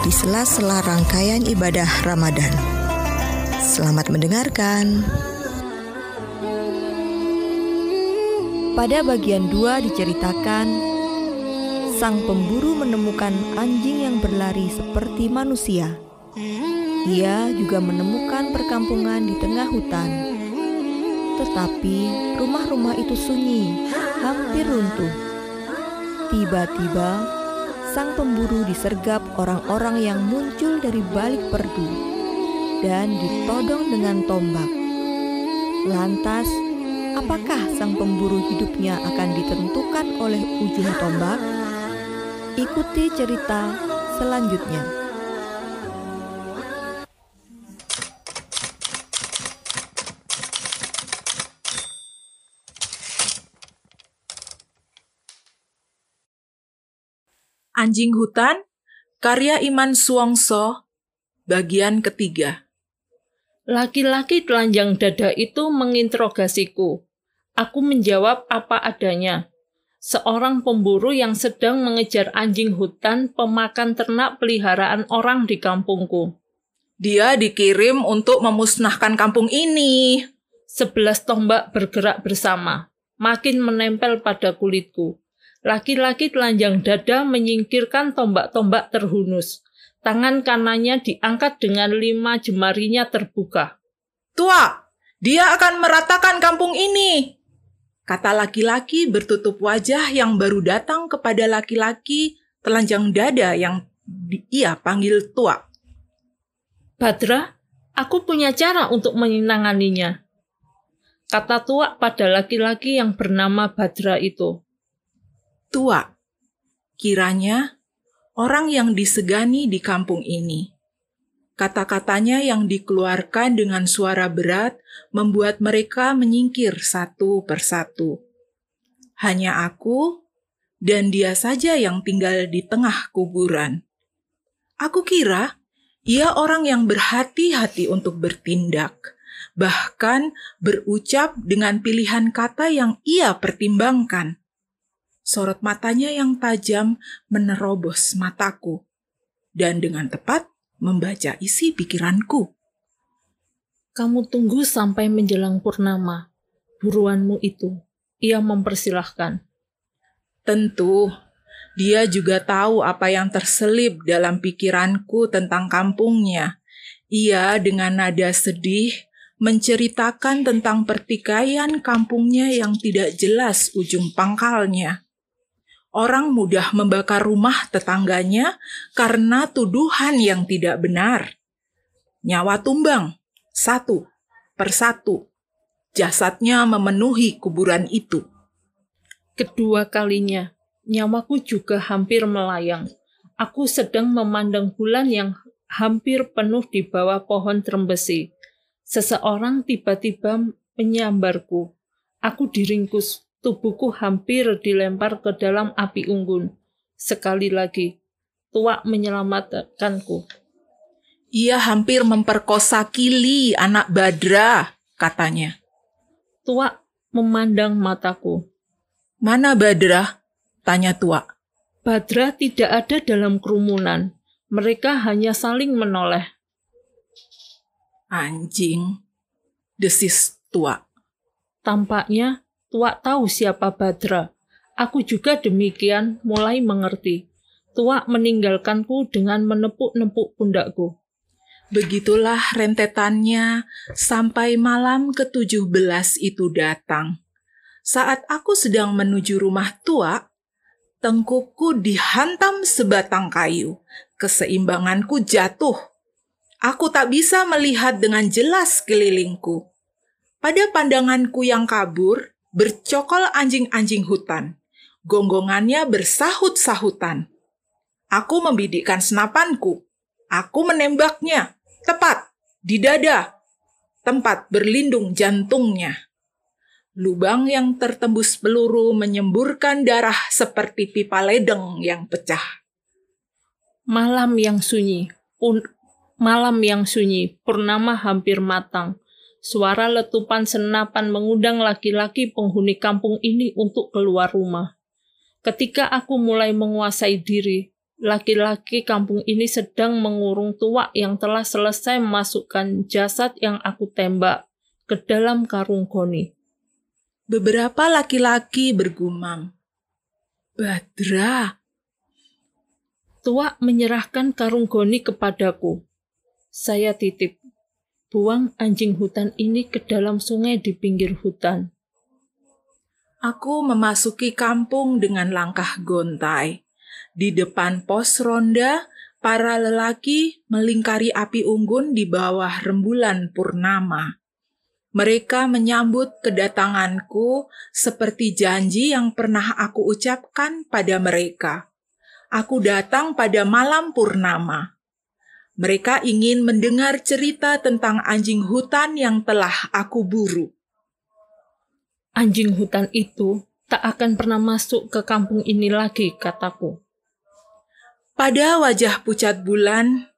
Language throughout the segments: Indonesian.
di sela-sela rangkaian ibadah Ramadan. Selamat mendengarkan. Pada bagian 2 diceritakan sang pemburu menemukan anjing yang berlari seperti manusia. Ia juga menemukan perkampungan di tengah hutan. Tetapi rumah-rumah itu sunyi, hampir runtuh. Tiba-tiba, sang pemburu disergap orang-orang yang muncul dari balik perdu dan ditodong dengan tombak. Lantas, apakah sang pemburu hidupnya akan ditentukan oleh ujung tombak? Ikuti cerita selanjutnya. Anjing Hutan, karya Iman Suwongso, bagian ketiga. Laki-laki telanjang dada itu menginterogasiku. Aku menjawab apa adanya. Seorang pemburu yang sedang mengejar anjing hutan pemakan ternak peliharaan orang di kampungku. Dia dikirim untuk memusnahkan kampung ini. Sebelas tombak bergerak bersama, makin menempel pada kulitku. Laki-laki telanjang dada menyingkirkan tombak-tombak terhunus. Tangan kanannya diangkat dengan lima jemarinya terbuka. Tua, dia akan meratakan kampung ini. Kata laki-laki bertutup wajah yang baru datang kepada laki-laki telanjang dada yang ia panggil tua. Badra, aku punya cara untuk menyenanganinya. Kata tua pada laki-laki yang bernama Badra itu tua. Kiranya orang yang disegani di kampung ini. Kata-katanya yang dikeluarkan dengan suara berat membuat mereka menyingkir satu persatu. Hanya aku dan dia saja yang tinggal di tengah kuburan. Aku kira ia orang yang berhati-hati untuk bertindak, bahkan berucap dengan pilihan kata yang ia pertimbangkan. Sorot matanya yang tajam menerobos mataku dan dengan tepat membaca isi pikiranku. Kamu tunggu sampai menjelang purnama. Buruanmu itu. Ia mempersilahkan. Tentu, dia juga tahu apa yang terselip dalam pikiranku tentang kampungnya. Ia dengan nada sedih menceritakan tentang pertikaian kampungnya yang tidak jelas ujung pangkalnya orang mudah membakar rumah tetangganya karena tuduhan yang tidak benar. Nyawa tumbang, satu persatu. Jasadnya memenuhi kuburan itu. Kedua kalinya, nyawaku juga hampir melayang. Aku sedang memandang bulan yang hampir penuh di bawah pohon trembesi. Seseorang tiba-tiba menyambarku. Aku diringkus, Tubuhku hampir dilempar ke dalam api unggun. Sekali lagi, tuak menyelamatkanku. Ia hampir memperkosa Kili, anak Badra, katanya. Tuak memandang mataku. Mana Badra? Tanya tuak. Badra tidak ada dalam kerumunan. Mereka hanya saling menoleh. Anjing, desis tuak. Tampaknya Tuak tahu siapa Badra. Aku juga demikian mulai mengerti. Tuak meninggalkanku dengan menepuk-nepuk pundakku. Begitulah rentetannya sampai malam ke-17 itu datang. Saat aku sedang menuju rumah tua, tengkukku dihantam sebatang kayu. Keseimbanganku jatuh. Aku tak bisa melihat dengan jelas kelilingku. Pada pandanganku yang kabur, bercokol anjing-anjing hutan. Gonggongannya bersahut-sahutan. Aku membidikkan senapanku. Aku menembaknya tepat di dada, tempat berlindung jantungnya. Lubang yang tertembus peluru menyemburkan darah seperti pipa ledeng yang pecah. Malam yang sunyi, un- malam yang sunyi, purnama hampir matang. Suara letupan senapan mengundang laki-laki penghuni kampung ini untuk keluar rumah. Ketika aku mulai menguasai diri, laki-laki kampung ini sedang mengurung tuak yang telah selesai memasukkan jasad yang aku tembak ke dalam karung goni. Beberapa laki-laki bergumam, Badra, Tuak menyerahkan karung goni kepadaku. Saya titip, buang anjing hutan ini ke dalam sungai di pinggir hutan. Aku memasuki kampung dengan langkah gontai. Di depan pos ronda, para lelaki melingkari api unggun di bawah rembulan purnama. Mereka menyambut kedatanganku seperti janji yang pernah aku ucapkan pada mereka. Aku datang pada malam purnama. Mereka ingin mendengar cerita tentang anjing hutan yang telah aku buru. Anjing hutan itu tak akan pernah masuk ke kampung ini lagi, kataku. Pada wajah pucat bulan,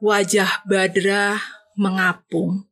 wajah Badra mengapung.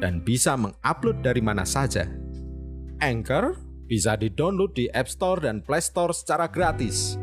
dan bisa mengupload dari mana saja. Anchor bisa di-download di App Store dan Play Store secara gratis.